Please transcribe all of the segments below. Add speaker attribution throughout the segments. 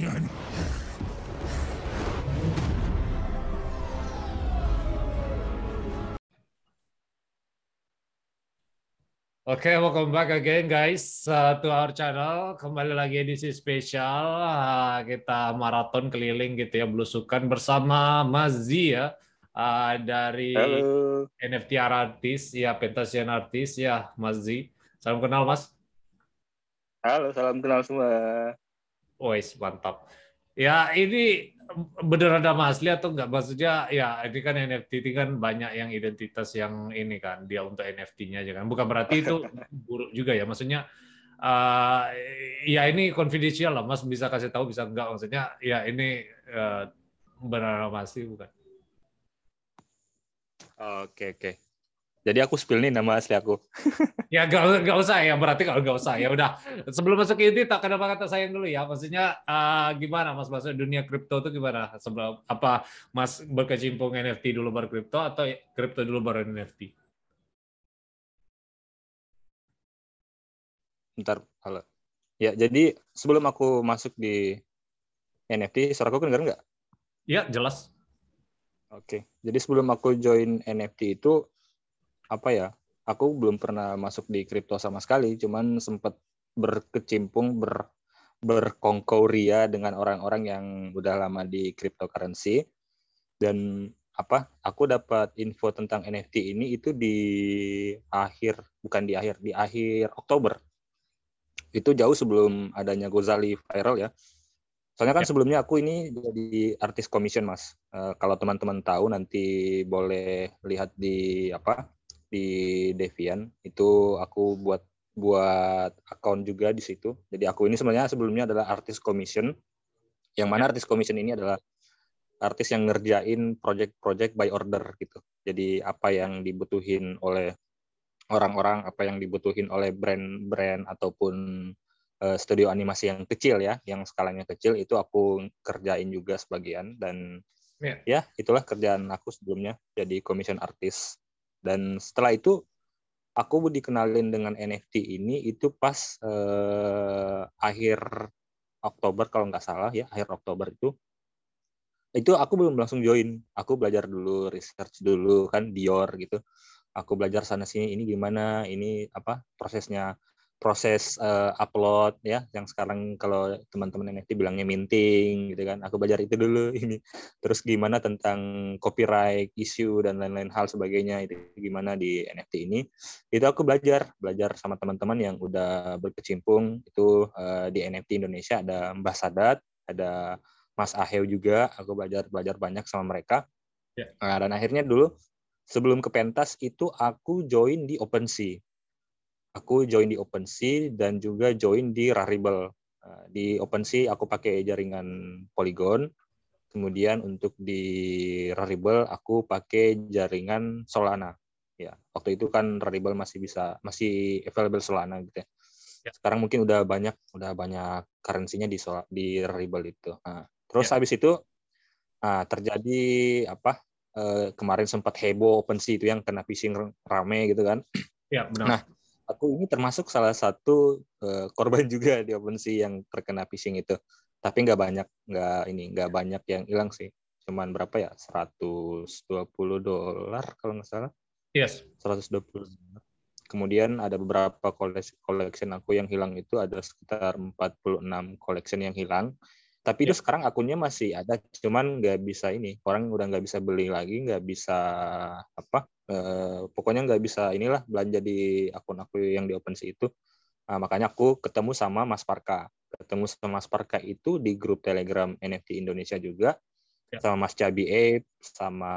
Speaker 1: Oke, okay, welcome back again guys uh, to our channel. Kembali lagi edisi spesial. Uh, kita maraton keliling gitu ya, belusukan bersama Mas Z ya. Uh, dari
Speaker 2: Halo.
Speaker 1: NFT artis, ya Pentasian artis ya Mas Z. Salam kenal Mas.
Speaker 2: Halo, salam kenal semua.
Speaker 1: Wes, mantap. Ya, ini beneran ada asli atau enggak? Maksudnya ya ini kan NFT ini kan banyak yang identitas yang ini kan dia untuk NFT-nya aja kan. Bukan berarti itu buruk juga ya. Maksudnya uh, ya ini confidential lah. Mas bisa kasih tahu bisa enggak maksudnya ya ini uh, beneran asli bukan?
Speaker 2: Oke, oke. Jadi aku spill nih nama asli aku.
Speaker 1: ya gak, gak usah ya, berarti kalau gak usah ya udah. Sebelum masuk ke inti, tak kenapa kata sayang dulu ya. Maksudnya uh, gimana Mas masuk dunia kripto itu gimana? Sebelum apa Mas berkecimpung NFT dulu baru kripto atau kripto dulu baru NFT?
Speaker 2: Bentar, halo. Ya, jadi sebelum aku masuk di NFT, suara aku kedengar nggak?
Speaker 1: Ya, jelas.
Speaker 2: Oke, jadi sebelum aku join NFT itu apa ya? Aku belum pernah masuk di kripto sama sekali, cuman sempat berkecimpung ber berkongkoria dengan orang-orang yang udah lama di cryptocurrency dan apa aku dapat info tentang NFT ini itu di akhir bukan di akhir di akhir Oktober itu jauh sebelum adanya Gozali viral ya soalnya kan ya. sebelumnya aku ini jadi artis commission mas uh, kalau teman-teman tahu nanti boleh lihat di apa di Devian itu aku buat buat account juga di situ. Jadi aku ini sebenarnya sebelumnya adalah artis commission, yang mana artis commission ini adalah artis yang ngerjain project-project by order gitu. Jadi apa yang dibutuhin oleh orang-orang, apa yang dibutuhin oleh brand-brand ataupun uh, studio animasi yang kecil ya, yang skalanya kecil itu aku kerjain juga sebagian dan yeah. ya itulah kerjaan aku sebelumnya jadi commission artis. Dan setelah itu aku dikenalin dengan NFT ini itu pas eh, akhir Oktober kalau nggak salah ya akhir Oktober itu. Itu aku belum langsung join. Aku belajar dulu research dulu kan Dior gitu. Aku belajar sana sini ini gimana ini apa prosesnya proses uh, upload ya yang sekarang kalau teman-teman NFT bilangnya minting gitu kan aku belajar itu dulu ini. Terus gimana tentang copyright issue dan lain-lain hal sebagainya itu gimana di NFT ini. Itu aku belajar belajar sama teman-teman yang udah berkecimpung itu uh, di NFT Indonesia. Ada Mbah Sadat ada Mas Aheu juga aku belajar belajar banyak sama mereka. Ya. nah, dan akhirnya dulu sebelum ke pentas itu aku join di OpenSea aku join di OpenSea dan juga join di Rarible. Nah, di OpenSea aku pakai jaringan Polygon. Kemudian untuk di Rarible aku pakai jaringan Solana. Ya, waktu itu kan Rarible masih bisa masih available Solana gitu ya. ya. Sekarang mungkin udah banyak udah banyak currency-nya di di Rarible itu. Nah, terus ya. habis itu nah, terjadi apa? Eh, kemarin sempat heboh OpenSea itu yang kena phishing rame gitu kan.
Speaker 1: Ya, benar.
Speaker 2: Nah, aku ini termasuk salah satu uh, korban juga di OpenSea yang terkena phishing itu. Tapi nggak banyak, nggak ini nggak banyak yang hilang sih. Cuman berapa ya? 120 dolar kalau nggak salah.
Speaker 1: Yes.
Speaker 2: 120 dolar. Kemudian ada beberapa collection aku yang hilang itu ada sekitar 46 collection yang hilang. Tapi itu ya. sekarang akunnya masih ada, cuman nggak bisa ini. Orang udah nggak bisa beli lagi, nggak bisa apa? Eh, pokoknya nggak bisa inilah belanja di akun aku yang di OpenSea itu. Nah, makanya aku ketemu sama Mas Parka. Ketemu sama Mas Parka itu di grup Telegram NFT Indonesia juga. Ya. Sama Mas Cabi Ape, sama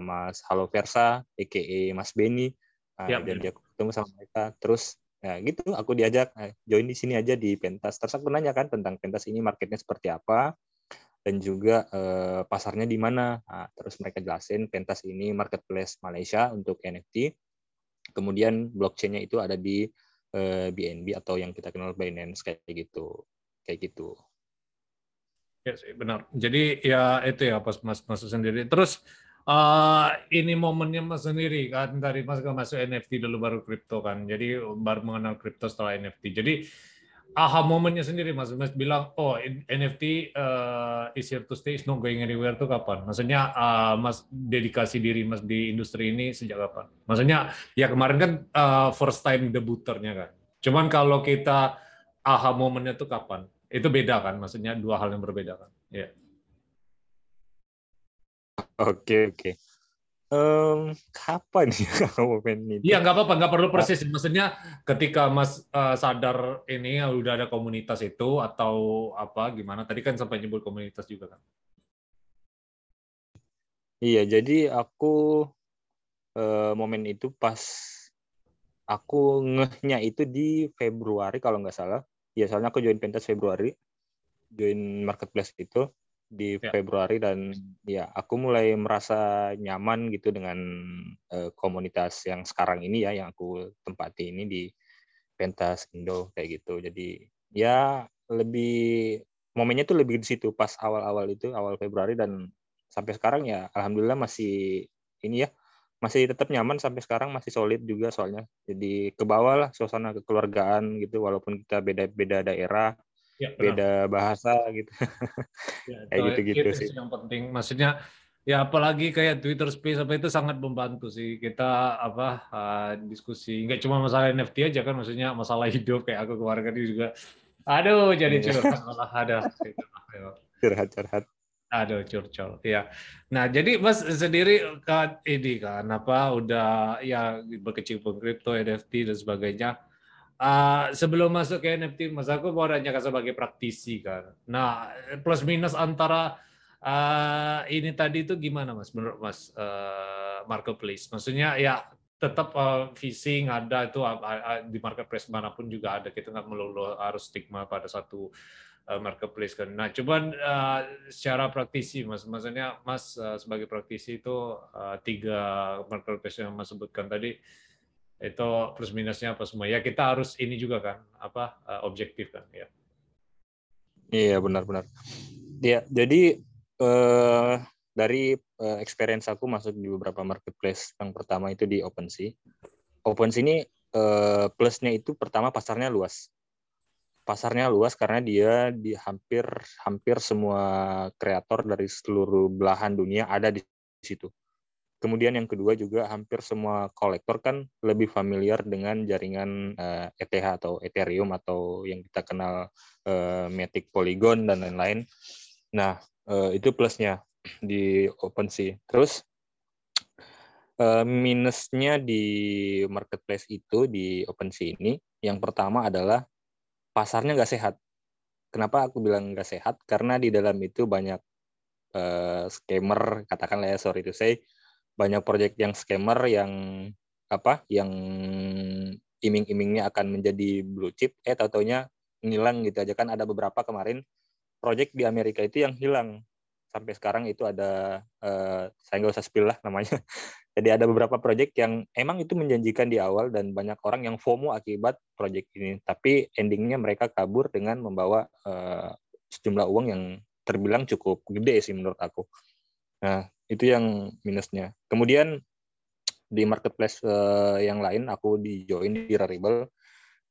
Speaker 2: Mas Halo Versa, a.k.a. Mas Benny. Nah, ya, jadi aku ketemu sama mereka. Terus Ya gitu, aku diajak eh, join di sini aja di pentas. Terus aku nanya kan tentang pentas ini marketnya seperti apa dan juga eh, pasarnya di mana. Nah, terus mereka jelasin pentas ini marketplace Malaysia untuk NFT. Kemudian blockchainnya itu ada di eh, BNB atau yang kita kenal Binance kayak gitu, kayak gitu.
Speaker 1: Ya yes, benar. Jadi ya itu ya pas mas masuk sendiri. Terus uh, ini momennya mas sendiri kan dari mas masuk NFT dulu baru kripto kan jadi baru mengenal kripto setelah NFT jadi aha momennya sendiri mas. Mas bilang oh NFT uh, eh, is here to stay is not going anywhere. Tuh kapan? Maksudnya uh, mas dedikasi diri mas di industri ini sejak kapan? Maksudnya ya kemarin kan uh, first time debuternya kan. Cuman kalau kita aha momennya tuh kapan? Itu beda kan? Maksudnya dua hal yang berbeda kan? Ya. yeah.
Speaker 2: Oke oke um, kapan ya momen
Speaker 1: itu? Iya nggak apa-apa, nggak perlu persis. Maksudnya ketika Mas uh, sadar ini udah ada komunitas itu atau apa gimana? Tadi kan sampai nyebut komunitas juga kan?
Speaker 2: Iya, jadi aku uh, momen itu pas aku ngehnya itu di Februari kalau nggak salah. Ya soalnya aku join pentas Februari, join marketplace itu di ya. Februari dan ya aku mulai merasa nyaman gitu dengan uh, komunitas yang sekarang ini ya yang aku tempati ini di pentas Indo kayak gitu. Jadi ya lebih momennya tuh lebih di situ pas awal-awal itu awal Februari dan sampai sekarang ya alhamdulillah masih ini ya masih tetap nyaman sampai sekarang masih solid juga soalnya. Jadi ke bawah lah suasana kekeluargaan gitu walaupun kita beda-beda daerah ya, beda bahasa gitu.
Speaker 1: Ya, kayak gitu-gitu sih. Yang penting. Maksudnya ya apalagi kayak Twitter Space apa itu sangat membantu sih. Kita apa uh, diskusi. Nggak cuma masalah NFT aja kan maksudnya masalah hidup kayak aku keluarga juga aduh jadi iya. curhat. Malah ada gitu.
Speaker 2: curhat curhat
Speaker 1: aduh curcol. Ya nah jadi mas sendiri kan ini kan apa udah ya berkecimpung kripto NFT dan sebagainya Uh, sebelum masuk ke NFT, Mas aku mau nanya sebagai praktisi kan. Nah, plus minus antara uh, ini tadi itu gimana Mas menurut Mas uh, marketplace? Maksudnya ya tetap uh, ada itu uh, uh, di marketplace mana pun juga ada. Kita nggak melulu harus stigma pada satu marketplace kan. Nah, cuman uh, secara praktisi Mas, maksudnya Mas uh, sebagai praktisi itu uh, tiga marketplace yang Mas sebutkan tadi itu plus minusnya apa semua. Ya kita harus ini juga kan apa uh, objektif kan ya.
Speaker 2: Iya benar-benar ya jadi uh, dari uh, experience aku masuk di beberapa marketplace. Yang pertama itu di OpenSea. OpenSea ini uh, plusnya itu pertama pasarnya luas. Pasarnya luas karena dia di hampir hampir semua kreator dari seluruh belahan dunia ada di situ Kemudian yang kedua juga hampir semua kolektor kan lebih familiar dengan jaringan uh, eh, ETH atau Ethereum atau yang kita kenal uh, Matic Polygon dan lain-lain. Nah, uh, itu plusnya di OpenSea. Terus uh, minusnya di marketplace itu di OpenSea ini yang pertama adalah pasarnya nggak sehat. Kenapa aku bilang nggak sehat? Karena di dalam itu banyak uh, scammer, katakanlah ya sorry to say, banyak proyek yang scammer yang apa yang iming-imingnya akan menjadi blue chip eh tatonya ngilang gitu aja. Kan ada beberapa kemarin proyek di Amerika itu yang hilang. Sampai sekarang itu ada uh, saya nggak usah spill lah namanya. Jadi ada beberapa proyek yang emang itu menjanjikan di awal dan banyak orang yang FOMO akibat proyek ini. Tapi endingnya mereka kabur dengan membawa uh, sejumlah uang yang terbilang cukup gede sih menurut aku. Nah itu yang minusnya. Kemudian di marketplace uh, yang lain aku di join di Rarible.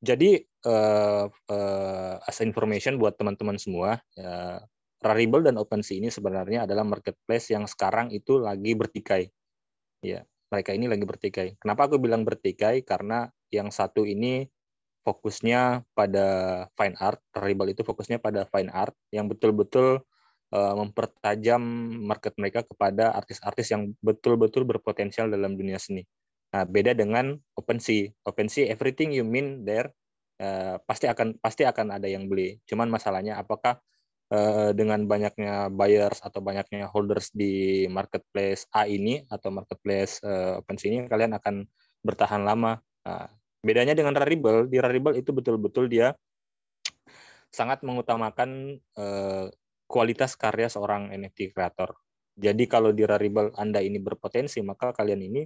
Speaker 2: Jadi uh, uh, as information buat teman-teman semua, uh, Rarible dan OpenSea ini sebenarnya adalah marketplace yang sekarang itu lagi bertikai. Ya, mereka ini lagi bertikai. Kenapa aku bilang bertikai? Karena yang satu ini fokusnya pada fine art, Rarible itu fokusnya pada fine art yang betul-betul uh, mempertajam market mereka kepada artis-artis yang betul-betul berpotensial dalam dunia seni. Nah, beda dengan OpenSea. OpenSea everything you mean there uh, pasti akan pasti akan ada yang beli. Cuman masalahnya apakah uh, dengan banyaknya buyers atau banyaknya holders di marketplace A ini atau marketplace uh, OpenSea ini kalian akan bertahan lama. Nah, bedanya dengan Rarible, di Rarible itu betul-betul dia sangat mengutamakan uh, kualitas karya seorang NFT kreator. Jadi kalau di Rarible Anda ini berpotensi, maka kalian ini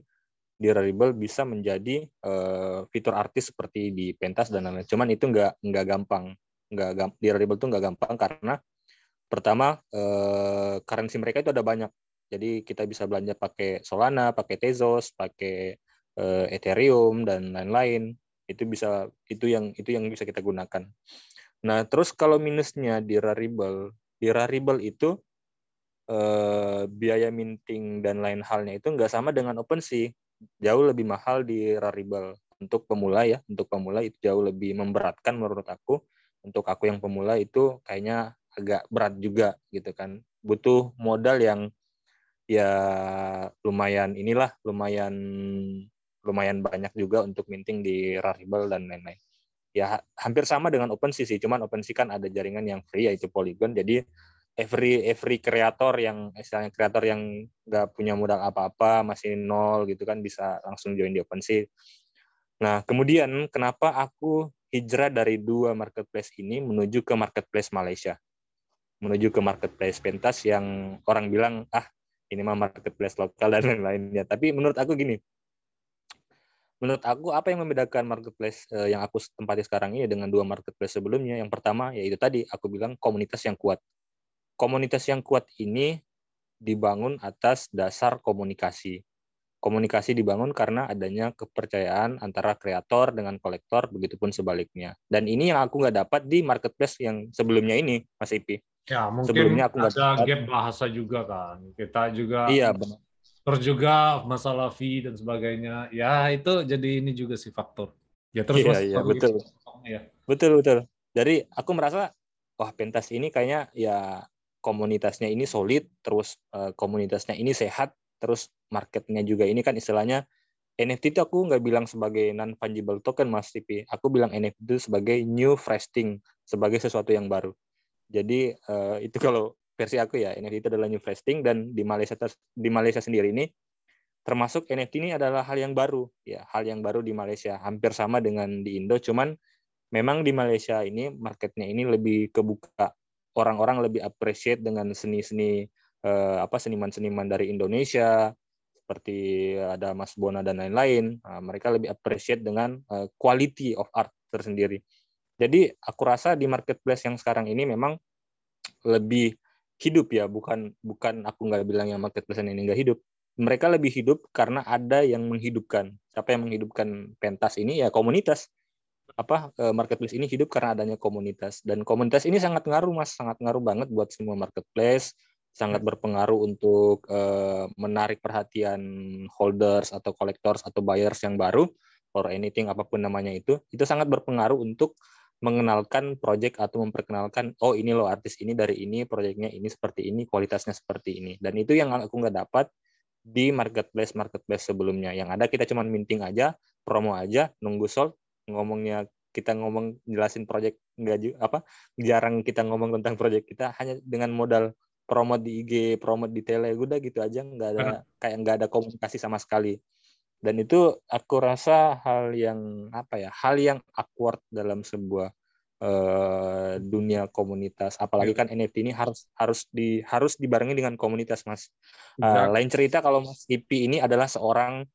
Speaker 2: di Rarible bisa menjadi uh, fitur artis seperti di Pentas dan lain-lain. Cuman itu nggak nggak gampang, nggak di Rarible itu nggak gampang karena pertama uh, currency mereka itu ada banyak. Jadi kita bisa belanja pakai Solana, pakai Tezos, pakai uh, Ethereum dan lain-lain. Itu bisa itu yang itu yang bisa kita gunakan. Nah, terus kalau minusnya di Rarible, di Rarible itu eh, biaya minting dan lain halnya itu nggak sama dengan OpenSea. Jauh lebih mahal di Rarible. Untuk pemula ya, untuk pemula itu jauh lebih memberatkan menurut aku. Untuk aku yang pemula itu kayaknya agak berat juga gitu kan. Butuh modal yang ya lumayan inilah, lumayan lumayan banyak juga untuk minting di Rarible dan lain-lain. Ya hampir sama dengan OpenSea sih, cuman OpenSea kan ada jaringan yang free yaitu Polygon. Jadi every every kreator yang istilahnya kreator yang nggak punya modal apa-apa masih nol gitu kan bisa langsung join di OpenSea. Nah kemudian kenapa aku hijrah dari dua marketplace ini menuju ke marketplace Malaysia, menuju ke marketplace pentas yang orang bilang ah ini mah marketplace lokal dan lain-lainnya. Tapi menurut aku gini, menurut aku apa yang membedakan marketplace yang aku tempati sekarang ini dengan dua marketplace sebelumnya? Yang pertama yaitu tadi aku bilang komunitas yang kuat komunitas yang kuat ini dibangun atas dasar komunikasi. Komunikasi dibangun karena adanya kepercayaan antara kreator dengan kolektor, begitupun sebaliknya. Dan ini yang aku nggak dapat di marketplace yang sebelumnya ini, Mas Ipi.
Speaker 1: Ya, mungkin sebelumnya aku ada gap bahasa juga kan. Kita juga
Speaker 2: Iya, benar.
Speaker 1: Terus juga masalah fee dan sebagainya. Ya, itu jadi ini juga sih faktor. Ya terus
Speaker 2: iya, iya, betul. Ya. Betul, betul. Jadi aku merasa wah pentas ini kayaknya ya komunitasnya ini solid, terus uh, komunitasnya ini sehat, terus marketnya juga ini kan istilahnya NFT itu aku nggak bilang sebagai non fungible token mas Tipi, aku bilang NFT itu sebagai new fresh thing, sebagai sesuatu yang baru. Jadi uh, itu kalau versi aku ya NFT itu adalah new fresh thing dan di Malaysia di Malaysia sendiri ini termasuk NFT ini adalah hal yang baru ya hal yang baru di Malaysia hampir sama dengan di Indo cuman memang di Malaysia ini marketnya ini lebih kebuka orang-orang lebih appreciate dengan seni-seni uh, apa seniman-seniman dari Indonesia seperti ada Mas Bona dan lain-lain. Uh, mereka lebih appreciate dengan uh, quality of art tersendiri. Jadi aku rasa di marketplace yang sekarang ini memang lebih hidup ya, bukan bukan aku nggak bilang yang marketplace ini nggak hidup. Mereka lebih hidup karena ada yang menghidupkan. Siapa yang menghidupkan pentas ini ya komunitas apa eh, marketplace ini hidup karena adanya komunitas dan komunitas ini sangat ngaruh mas sangat ngaruh banget buat semua marketplace sangat hmm. berpengaruh untuk uh, menarik perhatian holders atau collectors atau buyers yang baru or anything apa pun namanya itu itu sangat berpengaruh untuk mengenalkan project atau memperkenalkan oh ini loh artis ini dari ini proyeknya ini seperti ini kualitasnya seperti ini. Dan itu yang aku nggak dapat di marketplace marketplace sebelumnya. Yang ada kita cuma minting aja promo aja nunggu sold ngomongnya kita ngomong jelasin project nggak apa jarang kita ngomong tentang project kita hanya dengan modal promote di IG, promote di tele, udah gitu aja nggak ada kayak nggak ada komunikasi sama sekali. Dan itu aku rasa hal yang apa ya, hal yang awkward dalam sebuah uh, dunia komunitas. Apalagi ya. kan NFT ini harus harus di harus dibarengi dengan komunitas, Mas. Uh, lain cerita kalau Mas IP ini adalah seorang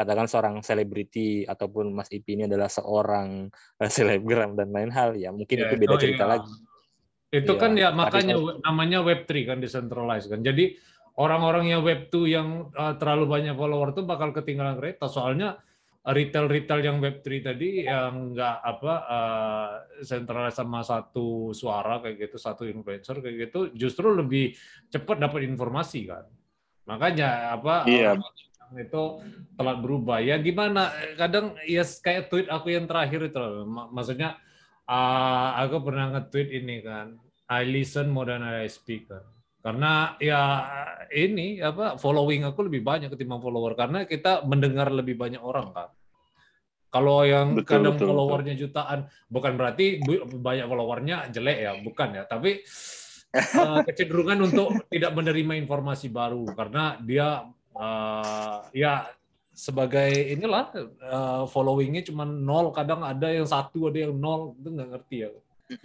Speaker 2: katakan seorang selebriti ataupun Mas Ipi ini adalah seorang eh, selebgram dan lain hal ya mungkin ya, itu beda itu, cerita iya. lagi.
Speaker 1: Itu ya, kan ya makanya kalau... namanya Web3 kan decentralized kan. Jadi orang-orang yang Web2 yang uh, terlalu banyak follower itu bakal ketinggalan kereta soalnya retail-retail yang Web3 tadi yang nggak apa uh, centralized sama satu suara kayak gitu, satu influencer kayak gitu justru lebih cepat dapat informasi kan. Makanya apa
Speaker 2: iya
Speaker 1: itu telat berubah. Ya gimana? Kadang ya kayak tweet aku yang terakhir itu Maksudnya uh, aku pernah nge-tweet ini kan. I listen more than I speak kan. Karena ya ini apa following aku lebih banyak ketimbang follower. Karena kita mendengar lebih banyak orang kan. Kalau yang betul, kadang betul, followernya betul. jutaan, bukan berarti banyak followernya jelek ya, bukan ya. Tapi uh, kecenderungan untuk tidak menerima informasi baru. Karena dia uh, ya sebagai inilah uh, followingnya cuma nol. Kadang ada yang satu ada yang nol. Itu nggak ngerti ya.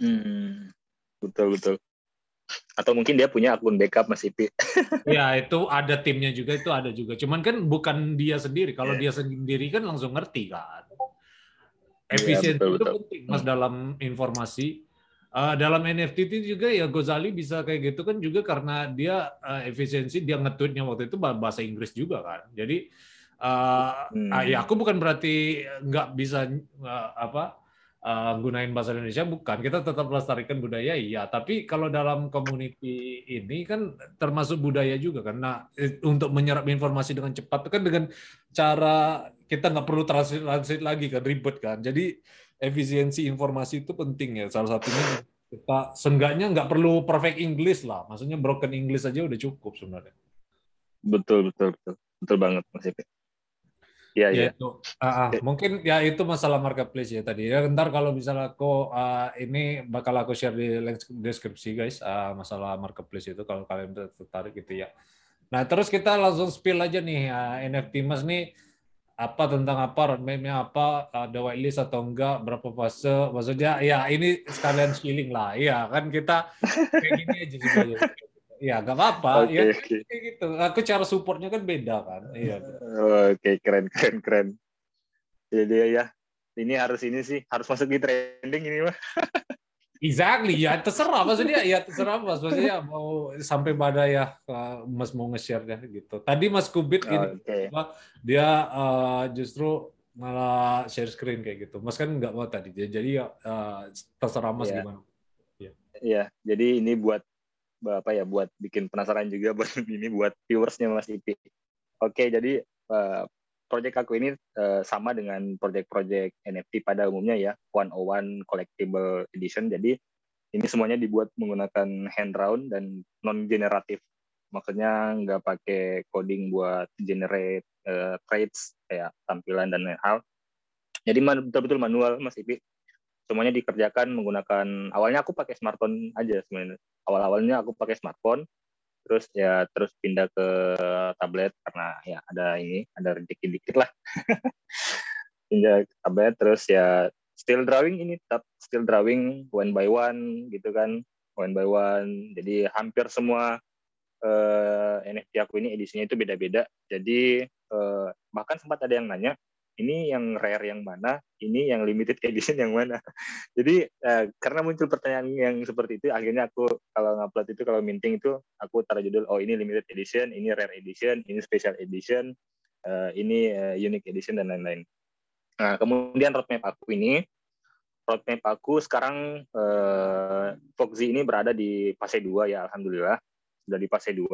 Speaker 2: Hmm, betul betul atau mungkin dia punya akun backup Mas Ipi
Speaker 1: ya itu ada timnya juga itu ada juga cuman kan bukan dia sendiri kalau yeah. dia sendiri kan langsung ngerti kan iya, efisiensi yeah, itu penting mas hmm. dalam informasi Uh, dalam NFT itu juga ya Gozali bisa kayak gitu kan juga karena dia uh, efisiensi dia nge-tweetnya waktu itu bahasa Inggris juga kan. Jadi uh, hmm. uh, ya aku bukan berarti nggak bisa uh, apa uh, gunain bahasa Indonesia bukan. Kita tetap melestarikan budaya iya. Tapi kalau dalam community ini kan termasuk budaya juga karena eh, untuk menyerap informasi dengan cepat kan dengan cara kita nggak perlu translate, translate lagi kan ribet kan. Jadi efisiensi informasi itu penting ya. Salah satunya kita seenggaknya nggak perlu perfect English lah. Maksudnya broken English aja udah cukup sebenarnya.
Speaker 2: Betul betul betul. Betul banget mas Epi
Speaker 1: Iya, ya, itu. Uh, uh, mungkin ya itu masalah marketplace ya tadi. Ya, ntar kalau misalnya aku uh, ini bakal aku share di deskripsi guys uh, masalah marketplace itu kalau kalian tertarik gitu ya. Nah terus kita langsung spill aja nih uh, NFT mas nih apa tentang apa roadmapnya apa ada whitelist atau enggak berapa fase maksudnya ya ini sekalian skilling lah ya kan kita kayak gini aja juga ya. Ya, nggak apa-apa. Okay, ya, okay. gitu. Aku cara supportnya kan beda kan. Iya.
Speaker 2: Oke, okay, keren, keren, keren. Jadi ya, ini harus ini sih, harus masuk di trending ini mah.
Speaker 1: exactly, ya terserah maksudnya, ya terserah mas. Maksudnya mau sampai pada ya mas mau nge-share ya gitu. Tadi mas Kubit ini okay. dia uh, justru malah share screen kayak gitu. Mas kan nggak mau tadi, jadi ya uh, terserah mas yeah. gimana.
Speaker 2: Iya, yeah, jadi ini buat apa ya buat bikin penasaran juga buat ini buat viewersnya Mas Ipi. Oke, jadi uh, project aku ini uh, sama dengan project-project NFT pada umumnya ya, one on one collectible edition. Jadi ini semuanya dibuat menggunakan hand drawn dan non generatif. Maksudnya nggak pakai coding buat generate uh, traits kayak tampilan dan lain hal. Jadi betul-betul manual Mas Ipi semuanya dikerjakan menggunakan awalnya aku pakai smartphone aja sebenarnya awal-awalnya aku pakai smartphone terus ya terus pindah ke tablet karena ya ada ini ada rezeki dikit lah. Pindah ke tablet terus ya still drawing ini tetap still drawing one by one gitu kan one by one. Jadi hampir semua uh, eh, NFT aku ini edisinya itu beda-beda. Jadi uh, bahkan sempat ada yang nanya ini yang rare yang mana, ini yang limited edition yang mana. Jadi uh, karena muncul pertanyaan yang seperti itu, akhirnya aku kalau ngupload itu kalau minting itu aku taruh judul oh ini limited edition, ini rare edition, ini special edition, uh, ini uh, unique edition dan lain-lain. Nah kemudian roadmap aku ini, roadmap aku sekarang uh, Foxy ini berada di fase 2 ya, alhamdulillah sudah di fase 2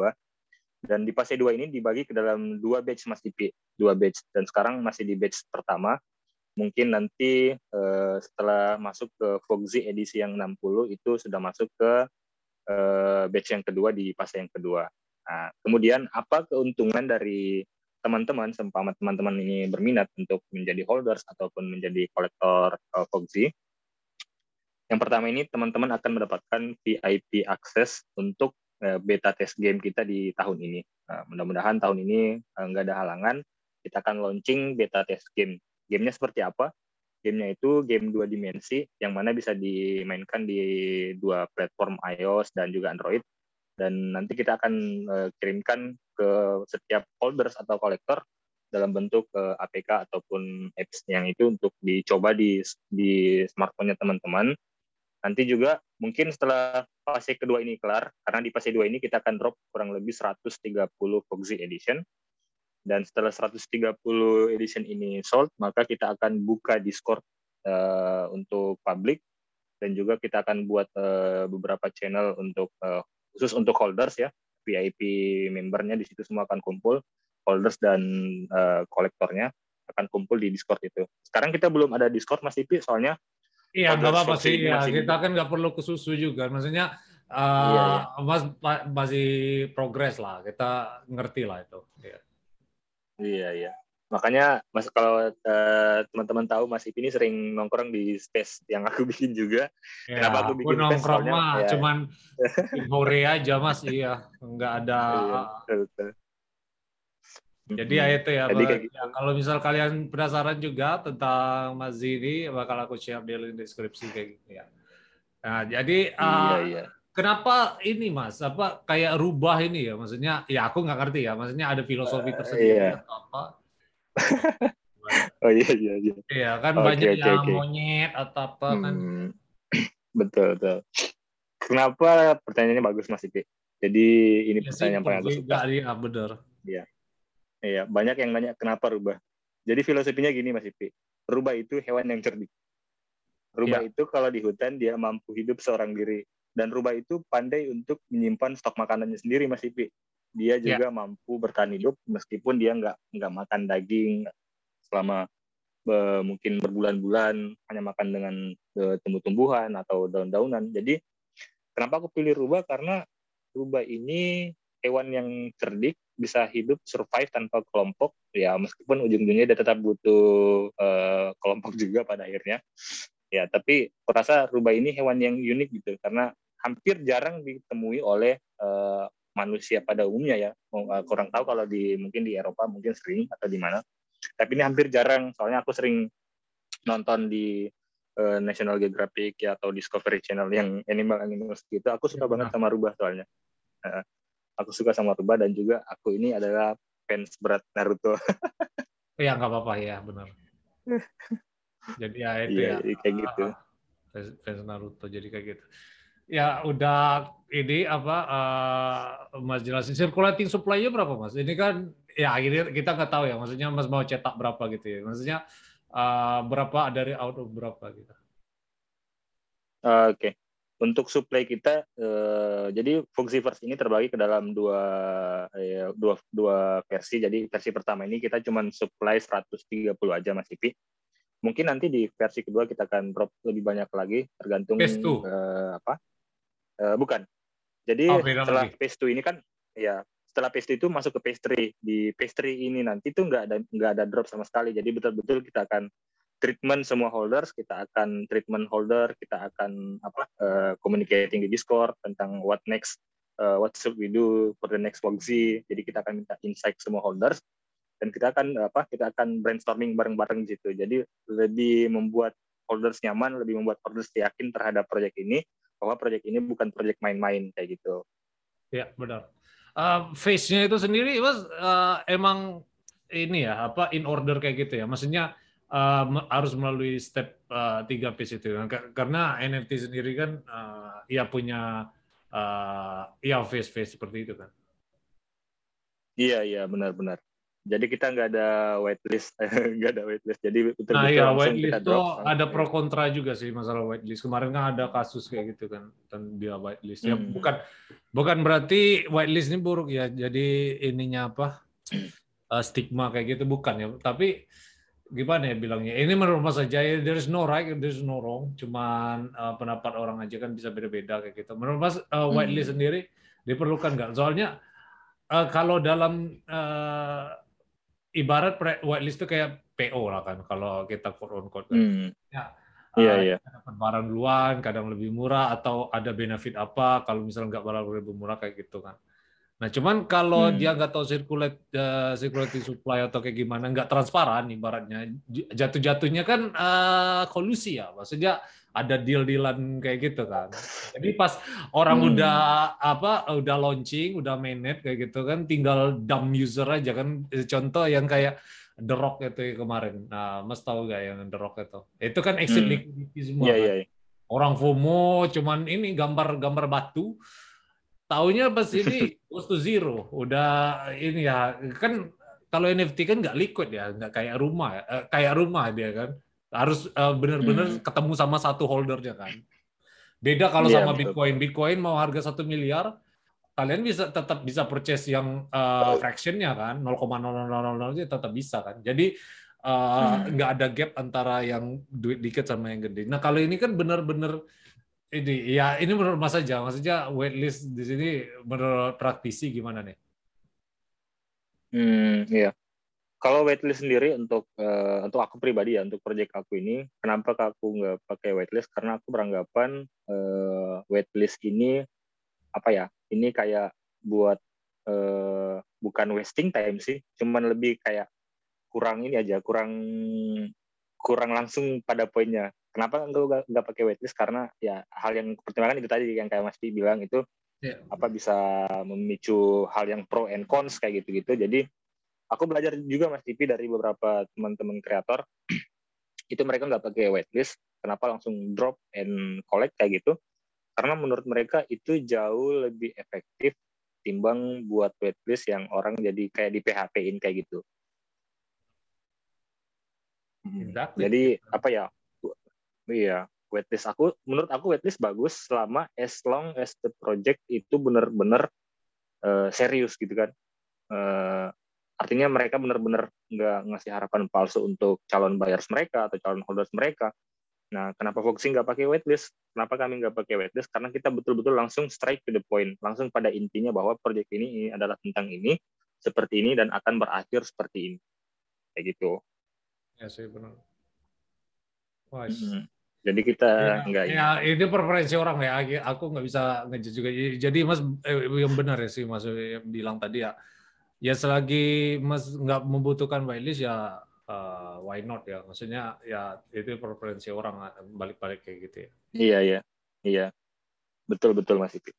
Speaker 2: dan di fase 2 ini dibagi ke dalam dua batch Mas Dipi, dua batch. Dan sekarang masih di batch pertama. Mungkin nanti uh, setelah masuk ke Foxy edisi yang 60 itu sudah masuk ke uh, batch yang kedua di fase yang kedua. Nah, kemudian apa keuntungan dari teman-teman sempama teman-teman ini berminat untuk menjadi holders ataupun menjadi kolektor uh, Foxy? Yang pertama ini teman-teman akan mendapatkan VIP akses untuk Eh, beta test game kita di tahun ini. Nah, mudah-mudahan tahun ini eh, nggak ada halangan. Kita akan launching beta test game. Gamenya seperti apa? Gamenya itu game dua dimensi yang mana bisa dimainkan di dua platform iOS dan juga Android. Dan nanti kita akan uh, kirimkan ke setiap holders atau kolektor dalam bentuk APK ataupun apps yang itu untuk dicoba di di smartphone-nya teman-teman Nanti juga mungkin setelah fase kedua ini kelar, karena di fase dua ini kita akan drop kurang lebih 130 Foxy Edition. Dan setelah 130 edition ini sold, maka kita akan buka Discord uh, untuk publik dan juga kita akan buat uh, beberapa channel untuk uh, khusus untuk holders ya VIP membernya di situ semua akan kumpul holders dan uh, kolektornya akan kumpul di Discord itu. Sekarang kita belum ada Discord Mas Ipi soalnya
Speaker 1: Iya, nggak apa-apa sih. Ya, kita kan nggak perlu ke susu juga. Maksudnya uh, iya, iya. Mas masih progres lah. Kita ngerti lah itu.
Speaker 2: Iya, iya. iya. Makanya Mas kalau uh, teman-teman tahu Mas Ipi ini sering nongkrong di space yang aku bikin juga.
Speaker 1: Ya, Kenapa aku bikin aku nongkrong mah ya. cuman hore aja Mas. Iya, nggak ada. Iya, betul, betul. Jadi ya itu ya, gitu. ya kalau misal kalian penasaran juga tentang Mas Zini, bakal aku share di link deskripsi kayak gitu ya. Nah, jadi iya, uh, iya. kenapa ini Mas? Apa kayak rubah ini ya? Maksudnya ya aku nggak ngerti ya. Maksudnya ada filosofi uh, tersendiri iya. atau apa?
Speaker 2: oh iya iya iya.
Speaker 1: Iya kan okay, banyak okay, yang okay. monyet atau apa kan.
Speaker 2: Hmm. betul betul. Kenapa pertanyaannya bagus Mas Ipi? Jadi ini ya, pertanyaan yang paling aku suka.
Speaker 1: Iya, benar.
Speaker 2: Iya. Iya, banyak yang nanya kenapa rubah. Jadi filosofinya gini Mas Ipi, rubah itu hewan yang cerdik. Rubah
Speaker 1: Iya.
Speaker 2: itu kalau di hutan dia mampu hidup seorang diri dan rubah itu pandai untuk menyimpan stok makanannya sendiri Mas Ipi. Dia
Speaker 1: Iya.
Speaker 2: juga mampu bertahan hidup meskipun dia nggak nggak makan daging selama eh, mungkin berbulan-bulan hanya makan dengan eh, tumbuh-tumbuhan atau daun-daunan. Jadi kenapa aku pilih rubah karena rubah ini hewan yang cerdik bisa hidup survive tanpa kelompok. Ya meskipun ujung-ujungnya dia tetap butuh eh, kelompok juga pada akhirnya. Ya tapi aku rasa rubah ini hewan yang unik gitu karena hampir jarang ditemui oleh eh, manusia pada umumnya ya. Eh, kurang tahu kalau di mungkin di Eropa mungkin sering atau di mana. Tapi ini hampir jarang soalnya aku sering nonton di eh, National Geographic ya atau Discovery Channel yang animal animals gitu. Aku suka
Speaker 1: Ya,
Speaker 2: banget sama rubah soalnya aku suka sama rubah dan juga aku ini adalah fans berat Naruto
Speaker 1: Ya nggak apa-apa ya benar. Jadi ya itu
Speaker 2: Iya,
Speaker 1: ya.
Speaker 2: jadi kayak gitu.
Speaker 1: ah, Fans, fans Naruto jadi kayak gitu. Ya udah ini apa eh, Mas jelasin circulating supply-nya berapa Mas? Ini kan ya ini kita nggak tahu ya. Maksudnya Mas mau cetak berapa gitu ya. Maksudnya eh, berapa dari out of berapa gitu.
Speaker 2: Eh, Oke, untuk supply kita, eh, jadi Fungsiverse ini terbagi ke dalam dua, eh, dua, dua versi. Jadi versi pertama ini kita cuma supply 130 aja Mas Ipi. Mungkin nanti di versi kedua kita akan drop lebih banyak lagi, tergantung
Speaker 1: Phase two?
Speaker 2: eh, apa? Eh, bukan. Jadi
Speaker 1: Oh,
Speaker 2: setelah
Speaker 1: lagi.
Speaker 2: phase 2 ini kan, ya setelah phase 2 itu masuk ke phase 3. Di phase 3 ini nanti tuh nggak ada nggak ada drop sama sekali. Jadi betul-betul kita akan treatment semua holders, kita akan treatment holder, kita akan apa uh, communicating di Discord tentang what next, uh, what should we do for the next WOGZ. Jadi kita akan minta insight semua holders dan kita akan apa kita akan brainstorming bareng-bareng gitu. Jadi lebih membuat holders nyaman, lebih membuat holders yakin terhadap proyek ini bahwa proyek ini bukan proyek main-main kayak gitu.
Speaker 1: Ya benar. Uh, face-nya itu sendiri Mas eh, emang ini ya apa in order kayak gitu ya. Maksudnya uh, harus melalui step uh, tiga phase itu kan. Ka- Karena NFT sendiri kan uh, ya punya uh, ya phase-phase seperti itu kan.
Speaker 2: Iya iya benar-benar. Jadi kita nggak ada whitelist, nggak ada whitelist. Jadi betul-betul
Speaker 1: Nah ya
Speaker 2: langsung
Speaker 1: whitelist itu ada pro kontra juga sih masalah whitelist. Kemarin kan ada kasus kayak gitu kan dan dia whitelist. Ya
Speaker 2: Hmm.
Speaker 1: bukan bukan berarti whitelist ini buruk ya. Jadi ininya apa eh, stigma kayak gitu bukan ya. Tapi gimana ya bilangnya? Ini menurut Mas aja ya there is no right, there is no wrong. Cuman eh, pendapat orang aja kan bisa beda-beda kayak gitu. Menurut Mas whitelist
Speaker 2: Hmm.
Speaker 1: sendiri diperlukan nggak? Soalnya eh, kalau dalam eh, ibarat whitelist itu kayak PO lah kan kalau kita quote on quote kan.
Speaker 2: Hmm.
Speaker 1: Ya.
Speaker 2: Iya
Speaker 1: Eh,
Speaker 2: iya.
Speaker 1: dapat barang duluan, kadang lebih murah atau ada benefit apa kalau misalnya nggak barang lebih murah kayak gitu kan. Nah cuman kalau
Speaker 2: Hmm.
Speaker 1: dia nggak tahu circulate eh, circulating supply atau kayak gimana nggak transparan ibaratnya jatuh-jatuhnya kan eh, kolusi ya maksudnya ada deal-dealan kayak gitu kan. Jadi pas orang
Speaker 2: Hmm.
Speaker 1: udah apa udah launching, udah mainnet kayak gitu kan tinggal dump user aja kan. Contoh yang kayak The Rock itu kemarin. Nah, Mas tahu gak yang The Rock itu? Itu kan exit
Speaker 2: Hmm.
Speaker 1: liquidity semua.
Speaker 2: Iya
Speaker 1: kan.
Speaker 2: iya. iya.
Speaker 1: Orang FOMO cuman ini gambar-gambar batu. Taunya pas ini goes to zero. Udah ini ya kan kalau NFT kan nggak liquid ya, nggak kayak rumah ya. Eh, kayak rumah dia kan. Harus eh, benar-benar
Speaker 2: Hmm.
Speaker 1: ketemu sama satu holdernya kan. Beda kalau
Speaker 2: Iya,
Speaker 1: sama
Speaker 2: betul.
Speaker 1: Bitcoin. Bitcoin mau harga satu miliar, kalian bisa tetap bisa purchase yang uh, fractionnya kan 0,0000 aja tetap bisa kan jadi uh,
Speaker 2: Hmm.
Speaker 1: nggak ada gap antara yang duit dikit sama yang gede nah kalau ini kan benar-benar ini ya ini menurut mas aja maksudnya waitlist di sini menurut praktisi gimana nih
Speaker 2: Hmm, iya. Kalau waitlist sendiri untuk eh, untuk aku pribadi ya untuk proyek aku ini, kenapa aku nggak pakai waitlist? Karena aku beranggapan eh, waitlist ini apa ya? Ini kayak buat eh, bukan wasting time sih, cuman lebih kayak kurang ini aja, kurang kurang langsung pada poinnya. Kenapa enggak nggak- nggak pakai waitlist? Karena ya hal yang pertimbangan itu tadi yang kayak Mas Pi bilang itu
Speaker 1: Iya.
Speaker 2: apa bisa memicu hal yang pro and cons kayak gitu-gitu. Jadi aku belajar juga Mas Tipi dari beberapa teman-teman kreator itu mereka nggak pakai waitlist. Kenapa langsung drop and collect kayak gitu? Karena menurut mereka itu jauh lebih efektif timbang buat waitlist yang orang jadi kayak di PHP-in kayak gitu.
Speaker 1: Exactly.
Speaker 2: Jadi apa ya? Iya, waitlist. Aku menurut aku waitlist bagus selama as long as the project itu benar-benar uh, serius gitu kan. Uh, artinya mereka benar-benar nggak ngasih harapan palsu untuk calon buyers mereka atau calon holders mereka. Nah kenapa Foxy nggak pakai waitlist? Kenapa kami nggak pakai waitlist? Karena kita betul-betul langsung straight to the point. Langsung pada intinya bahwa project ini, ini adalah tentang ini seperti ini dan akan berakhir seperti ini. Kayak gitu
Speaker 1: ya sih benar Hmm.
Speaker 2: Jadi kita ya, enggak
Speaker 1: ya, ini. itu preferensi orang ya. Aku nggak bisa ngejudge juga. Jadi Mas eh, yang benar ya sih Mas yang bilang tadi ya. Ya selagi Mas nggak membutuhkan whitelist ya uh, why not ya. Maksudnya ya itu preferensi orang balik-balik kayak gitu ya.
Speaker 2: Iya iya. Iya. Betul betul Mas itu.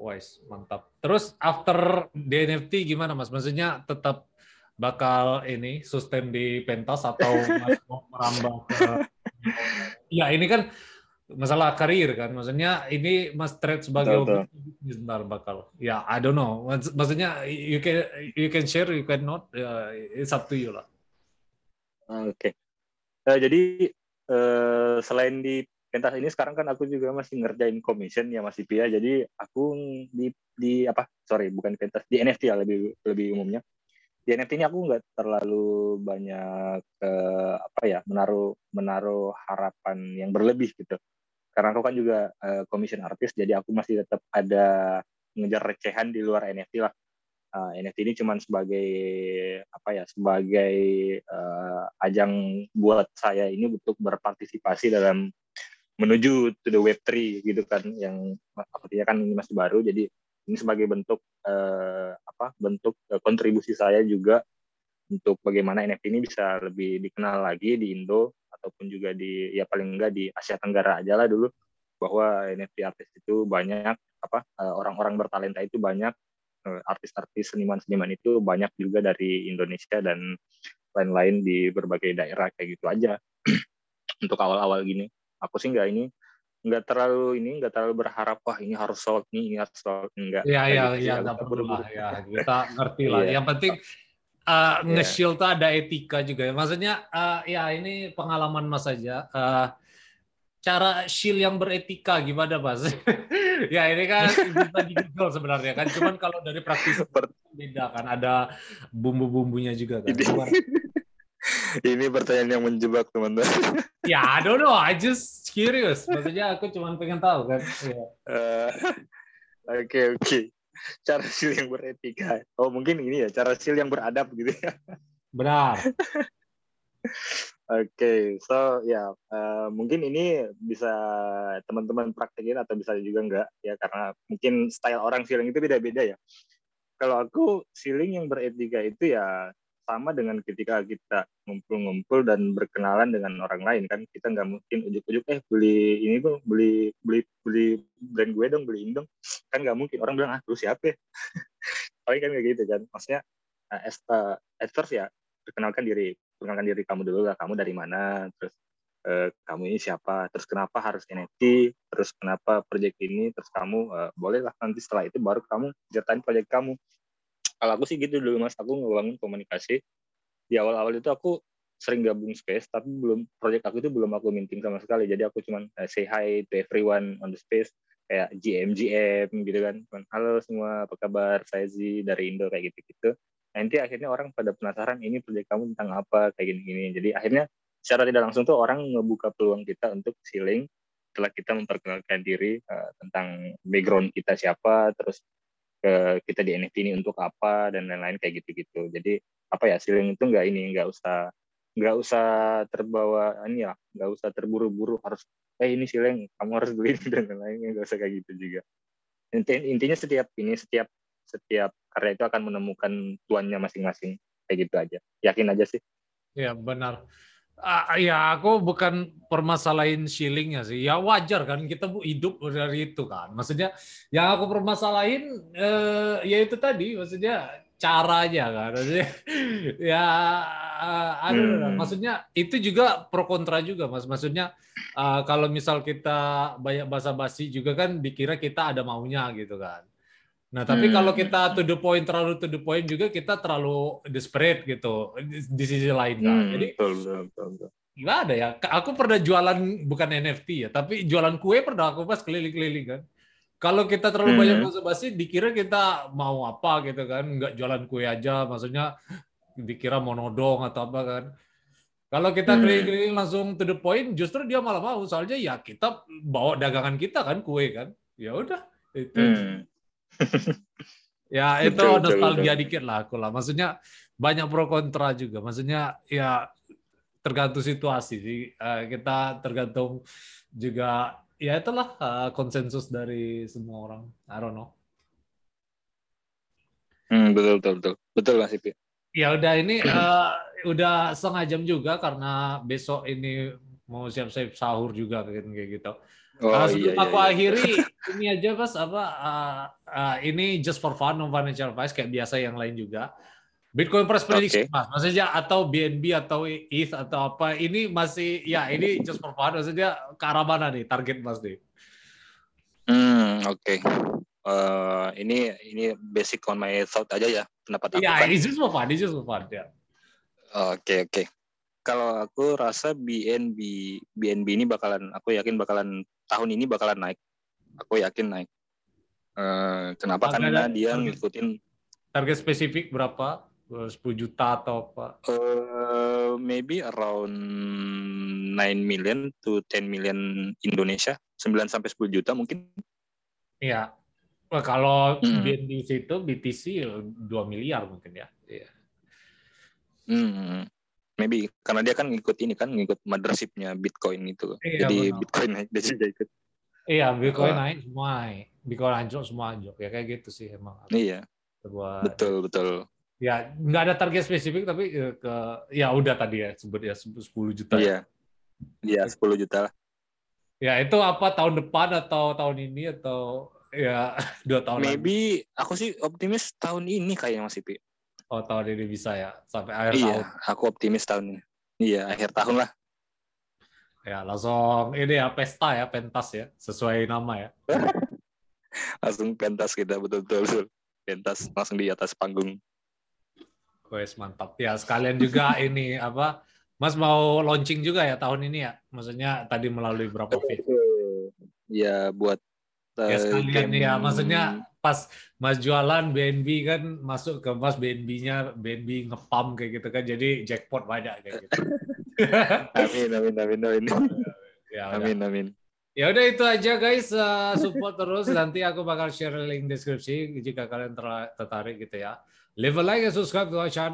Speaker 1: Wise, mantap. Terus after DNFT gimana Mas? Maksudnya tetap bakal ini sustain di pentas atau mau merambah ke ya ini kan masalah karir kan. Maksudnya ini mas trade sebagai bisnis bakal. Ya I don't know. Maksudnya you can you can share you can not uh, it's up to you lah.
Speaker 2: Oke. Okay. uh, jadi uh, selain di pentas ini sekarang kan aku juga masih ngerjain commission ya masih Pia jadi aku di di apa? Sorry bukan pentas di NFT ya lebih lebih umumnya di NFT ini aku nggak terlalu banyak uh, apa ya menaruh menaruh harapan yang berlebih gitu. Karena aku kan juga uh, commission artist jadi aku masih tetap ada ngejar recehan di luar NFT lah. Uh, eh, NFT ini cuma sebagai apa ya sebagai uh, ajang buat saya ini untuk berpartisipasi dalam menuju to the web 3 gitu kan yang artinya kan ini masih baru jadi ini sebagai bentuk uh, apa bentuk uh, kontribusi saya juga untuk bagaimana NFT ini bisa lebih dikenal lagi di Indo ataupun juga di ya paling enggak di Asia Tenggara aja lah dulu bahwa NFT artis itu banyak apa uh, orang-orang bertalenta itu banyak artis-artis seniman-seniman itu banyak juga dari Indonesia dan lain-lain di berbagai daerah kayak gitu aja. Untuk awal-awal gini aku sih nggak ini nggak terlalu ini nggak terlalu berharap wah ini harus sold nih ini harus sold enggak
Speaker 1: ya ya gitu ya nggak perlu lah ya. Kita ngerti lah. Yang penting uh, nge-shield tuh ada etika juga ya. Maksudnya uh, ya ini pengalaman mas saja uh, cara shield yang beretika gimana mas? Ya ini kan bisa di Google sebenarnya kan. Cuman kalau dari praktis beda kan. Ada bumbu-bumbunya juga kan
Speaker 2: ini pertanyaan yang menjebak teman-teman.
Speaker 1: ya, I don't know. I just curious. Maksudnya aku cuma pengen tahu kan.
Speaker 2: Iya. Eh, oke oke. Cara sil yang beretika. Oh mungkin ini ya cara sil yang beradab gitu ya.
Speaker 1: Benar.
Speaker 2: Oke, okay, so ya yeah, uh, mungkin ini bisa teman-teman praktekin atau bisa juga enggak ya karena mungkin style orang feeling itu beda-beda ya. Kalau aku feeling yang beretika itu ya sama dengan ketika kita ngumpul-ngumpul dan berkenalan dengan orang lain kan? Kita nggak mungkin ujuk-ujuk eh beli ini tuh beli beli beli brand gue dong beli dong. Kan nggak mungkin. Orang bilang ah lu siapa ya? paling kan kayak gitu kan? Maksudnya uh, as, uh, at ya perkenalkan diri. Perkenalkan diri kamu dulu lah. Kamu dari mana? Terus uh, kamu ini siapa? Terus kenapa harus NFT terus kenapa project ini? Terus kamu bolehlah nanti setelah itu baru kamu ceritain project kamu kalau aku sih gitu dulu mas. Aku ngebangun komunikasi. Di awal-awal itu aku sering gabung space tapi belum project aku itu belum aku minting sama sekali. Jadi aku cuma uh, say hi to everyone on the space kayak GM GM gitu kan. Halo semua apa kabar? Saya Z dari Indo kayak gitu gitu nanti akhirnya orang pada penasaran ini project kamu tentang apa? kayak gini-gini. Jadi akhirnya secara tidak langsung tuh orang ngebuka peluang kita untuk sealing setelah kita memperkenalkan diri uh, tentang background kita siapa terus ke kita di NFT ini untuk apa dan lain-lain kayak gitu-gitu. Jadi apa ya sealing itu nggak ini nggak usah nggak usah terbawa ini ya nggak usah terburu-buru harus eh ini sealing kamu harus beli dan lain-lain nggak usah kayak gitu juga. Intinya setiap ini setiap setiap karya itu akan menemukan tuannya masing-masing kayak gitu aja. Yakin aja sih.
Speaker 1: Ya benar. Uh, ya aku bukan permasalahin shillingnya sih. Ya wajar kan kita bu hidup dari itu kan. Maksudnya yang aku permasalahin uh, ya itu tadi maksudnya caranya kan. Maksudnya ya uh, hmm. maksudnya itu juga pro kontra juga mas. Maksudnya uh, kalau misal kita banyak basa-basi juga kan dikira kita ada maunya gitu kan Nah, tapi hmm. kalau kita to the point terlalu to the point juga kita terlalu desperate gitu di, sisi lain kan. Hmm, Jadi betul, betul, betul. gimana ya? Aku pernah jualan bukan NFT ya, tapi jualan kue pernah aku pas keliling-keliling kan. Kalau kita terlalu
Speaker 2: Hmm.
Speaker 1: banyak basa-basi, dikira kita mau apa gitu kan, nggak jualan kue aja, maksudnya dikira mau nodong atau apa kan. Kalau kita
Speaker 2: Hmm.
Speaker 1: keliling-keliling langsung to the point, justru dia malah mau. Soalnya ya kita bawa dagangan kita kan kue kan. Ya udah itu.
Speaker 2: Hmm.
Speaker 1: Ya itu
Speaker 2: Betul,
Speaker 1: nostalgia
Speaker 2: betul.
Speaker 1: dikit lah aku lah. Maksudnya banyak pro kontra juga. Maksudnya ya tergantung situasi sih. Eh, kita tergantung juga ya itulah eh, konsensus dari semua orang. I don't know.
Speaker 2: Hmm, betul betul betul betul Mas Ipi.
Speaker 1: Ya udah ini eh, udah setengah jam juga karena besok ini mau siap-siap sahur juga kayak gitu.
Speaker 2: Oh
Speaker 1: Uh,
Speaker 2: iya
Speaker 1: sebelum
Speaker 2: iya.
Speaker 1: aku
Speaker 2: iya.
Speaker 1: akhiri ini aja mas apa uh, uh, ini just for fun non financial advice kayak biasa yang lain juga. Bitcoin price prediction mas, maksudnya atau BNB atau ETH atau apa ini masih ya ini just for fun maksudnya ke arah mana nih target mas nih?
Speaker 2: Hmm, oke. Eh, ini ini basic on my thought aja ya pendapat aku
Speaker 1: Ya
Speaker 2: kan.
Speaker 1: it's just for fun, it's just for fun ya.
Speaker 2: Oke oke. Kalau aku rasa BNB BNB ini bakalan aku yakin bakalan tahun ini bakalan naik. Aku yakin naik. Eh, kenapa?
Speaker 1: Ada-
Speaker 2: Karena dia
Speaker 1: target.
Speaker 2: ngikutin
Speaker 1: Target spesifik berapa? 10 juta atau apa?
Speaker 2: eh maybe around 9 million to 10 million Indonesia, 9 sampai 10 juta mungkin.
Speaker 1: Iya. Wah, kalau
Speaker 2: Hmm.
Speaker 1: BNB situ BTC 2 miliar mungkin ya. Iya.
Speaker 2: Hmm, maybe karena dia kan ngikut ini kan ngikut mothership-nya Bitcoin itu.
Speaker 1: Iya,
Speaker 2: Jadi
Speaker 1: benar.
Speaker 2: Bitcoin naik dia juga ikut.
Speaker 1: Iya, Bitcoin naik semua. naik. Bitcoin hancur semua hancur. Ya kayak gitu sih emang.
Speaker 2: Iya,
Speaker 1: Sebuah,
Speaker 2: betul betul.
Speaker 1: Ya, nggak ada target spesifik tapi eh, ke ya udah tadi ya sebut ya 10 juta.
Speaker 2: Iya. Iya, 10 juta lah.
Speaker 1: Ya, itu apa tahun depan atau tahun ini atau ya dua tahun lagi?
Speaker 2: Maybe aku sih optimis tahun ini kayaknya Mas Ipi.
Speaker 1: Oh, tahun ini bisa ya sampai akhir
Speaker 2: Iya,
Speaker 1: tahun.
Speaker 2: aku optimis tahun ini. Iya, akhir tahun lah.
Speaker 1: Ya, langsung ini ya pesta ya, pentas ya, sesuai nama ya.
Speaker 2: Langsung pentas kita betul-betul. betul. Pentas langsung di atas panggung.
Speaker 1: Wes mantap. Ya, sekalian juga ini apa? Mas mau launching juga ya tahun ini ya? Maksudnya tadi melalui berapa feed?
Speaker 2: Ya buat
Speaker 1: Ya
Speaker 2: eh,
Speaker 1: sekalian
Speaker 2: game-
Speaker 1: ya, maksudnya pas Mas jualan BNB kan masuk ke Mas BNB-nya BNB ngepam kayak gitu kan, jadi jackpot banyak kayak gitu.
Speaker 2: Amin amin amin amin.
Speaker 1: ya, udah.
Speaker 2: Amin amin.
Speaker 1: ya udah itu aja guys, Uh, support terus. Nanti aku bakal share link deskripsi jika kalian ter- tertarik gitu ya. Leave a like and subscribe to our channel.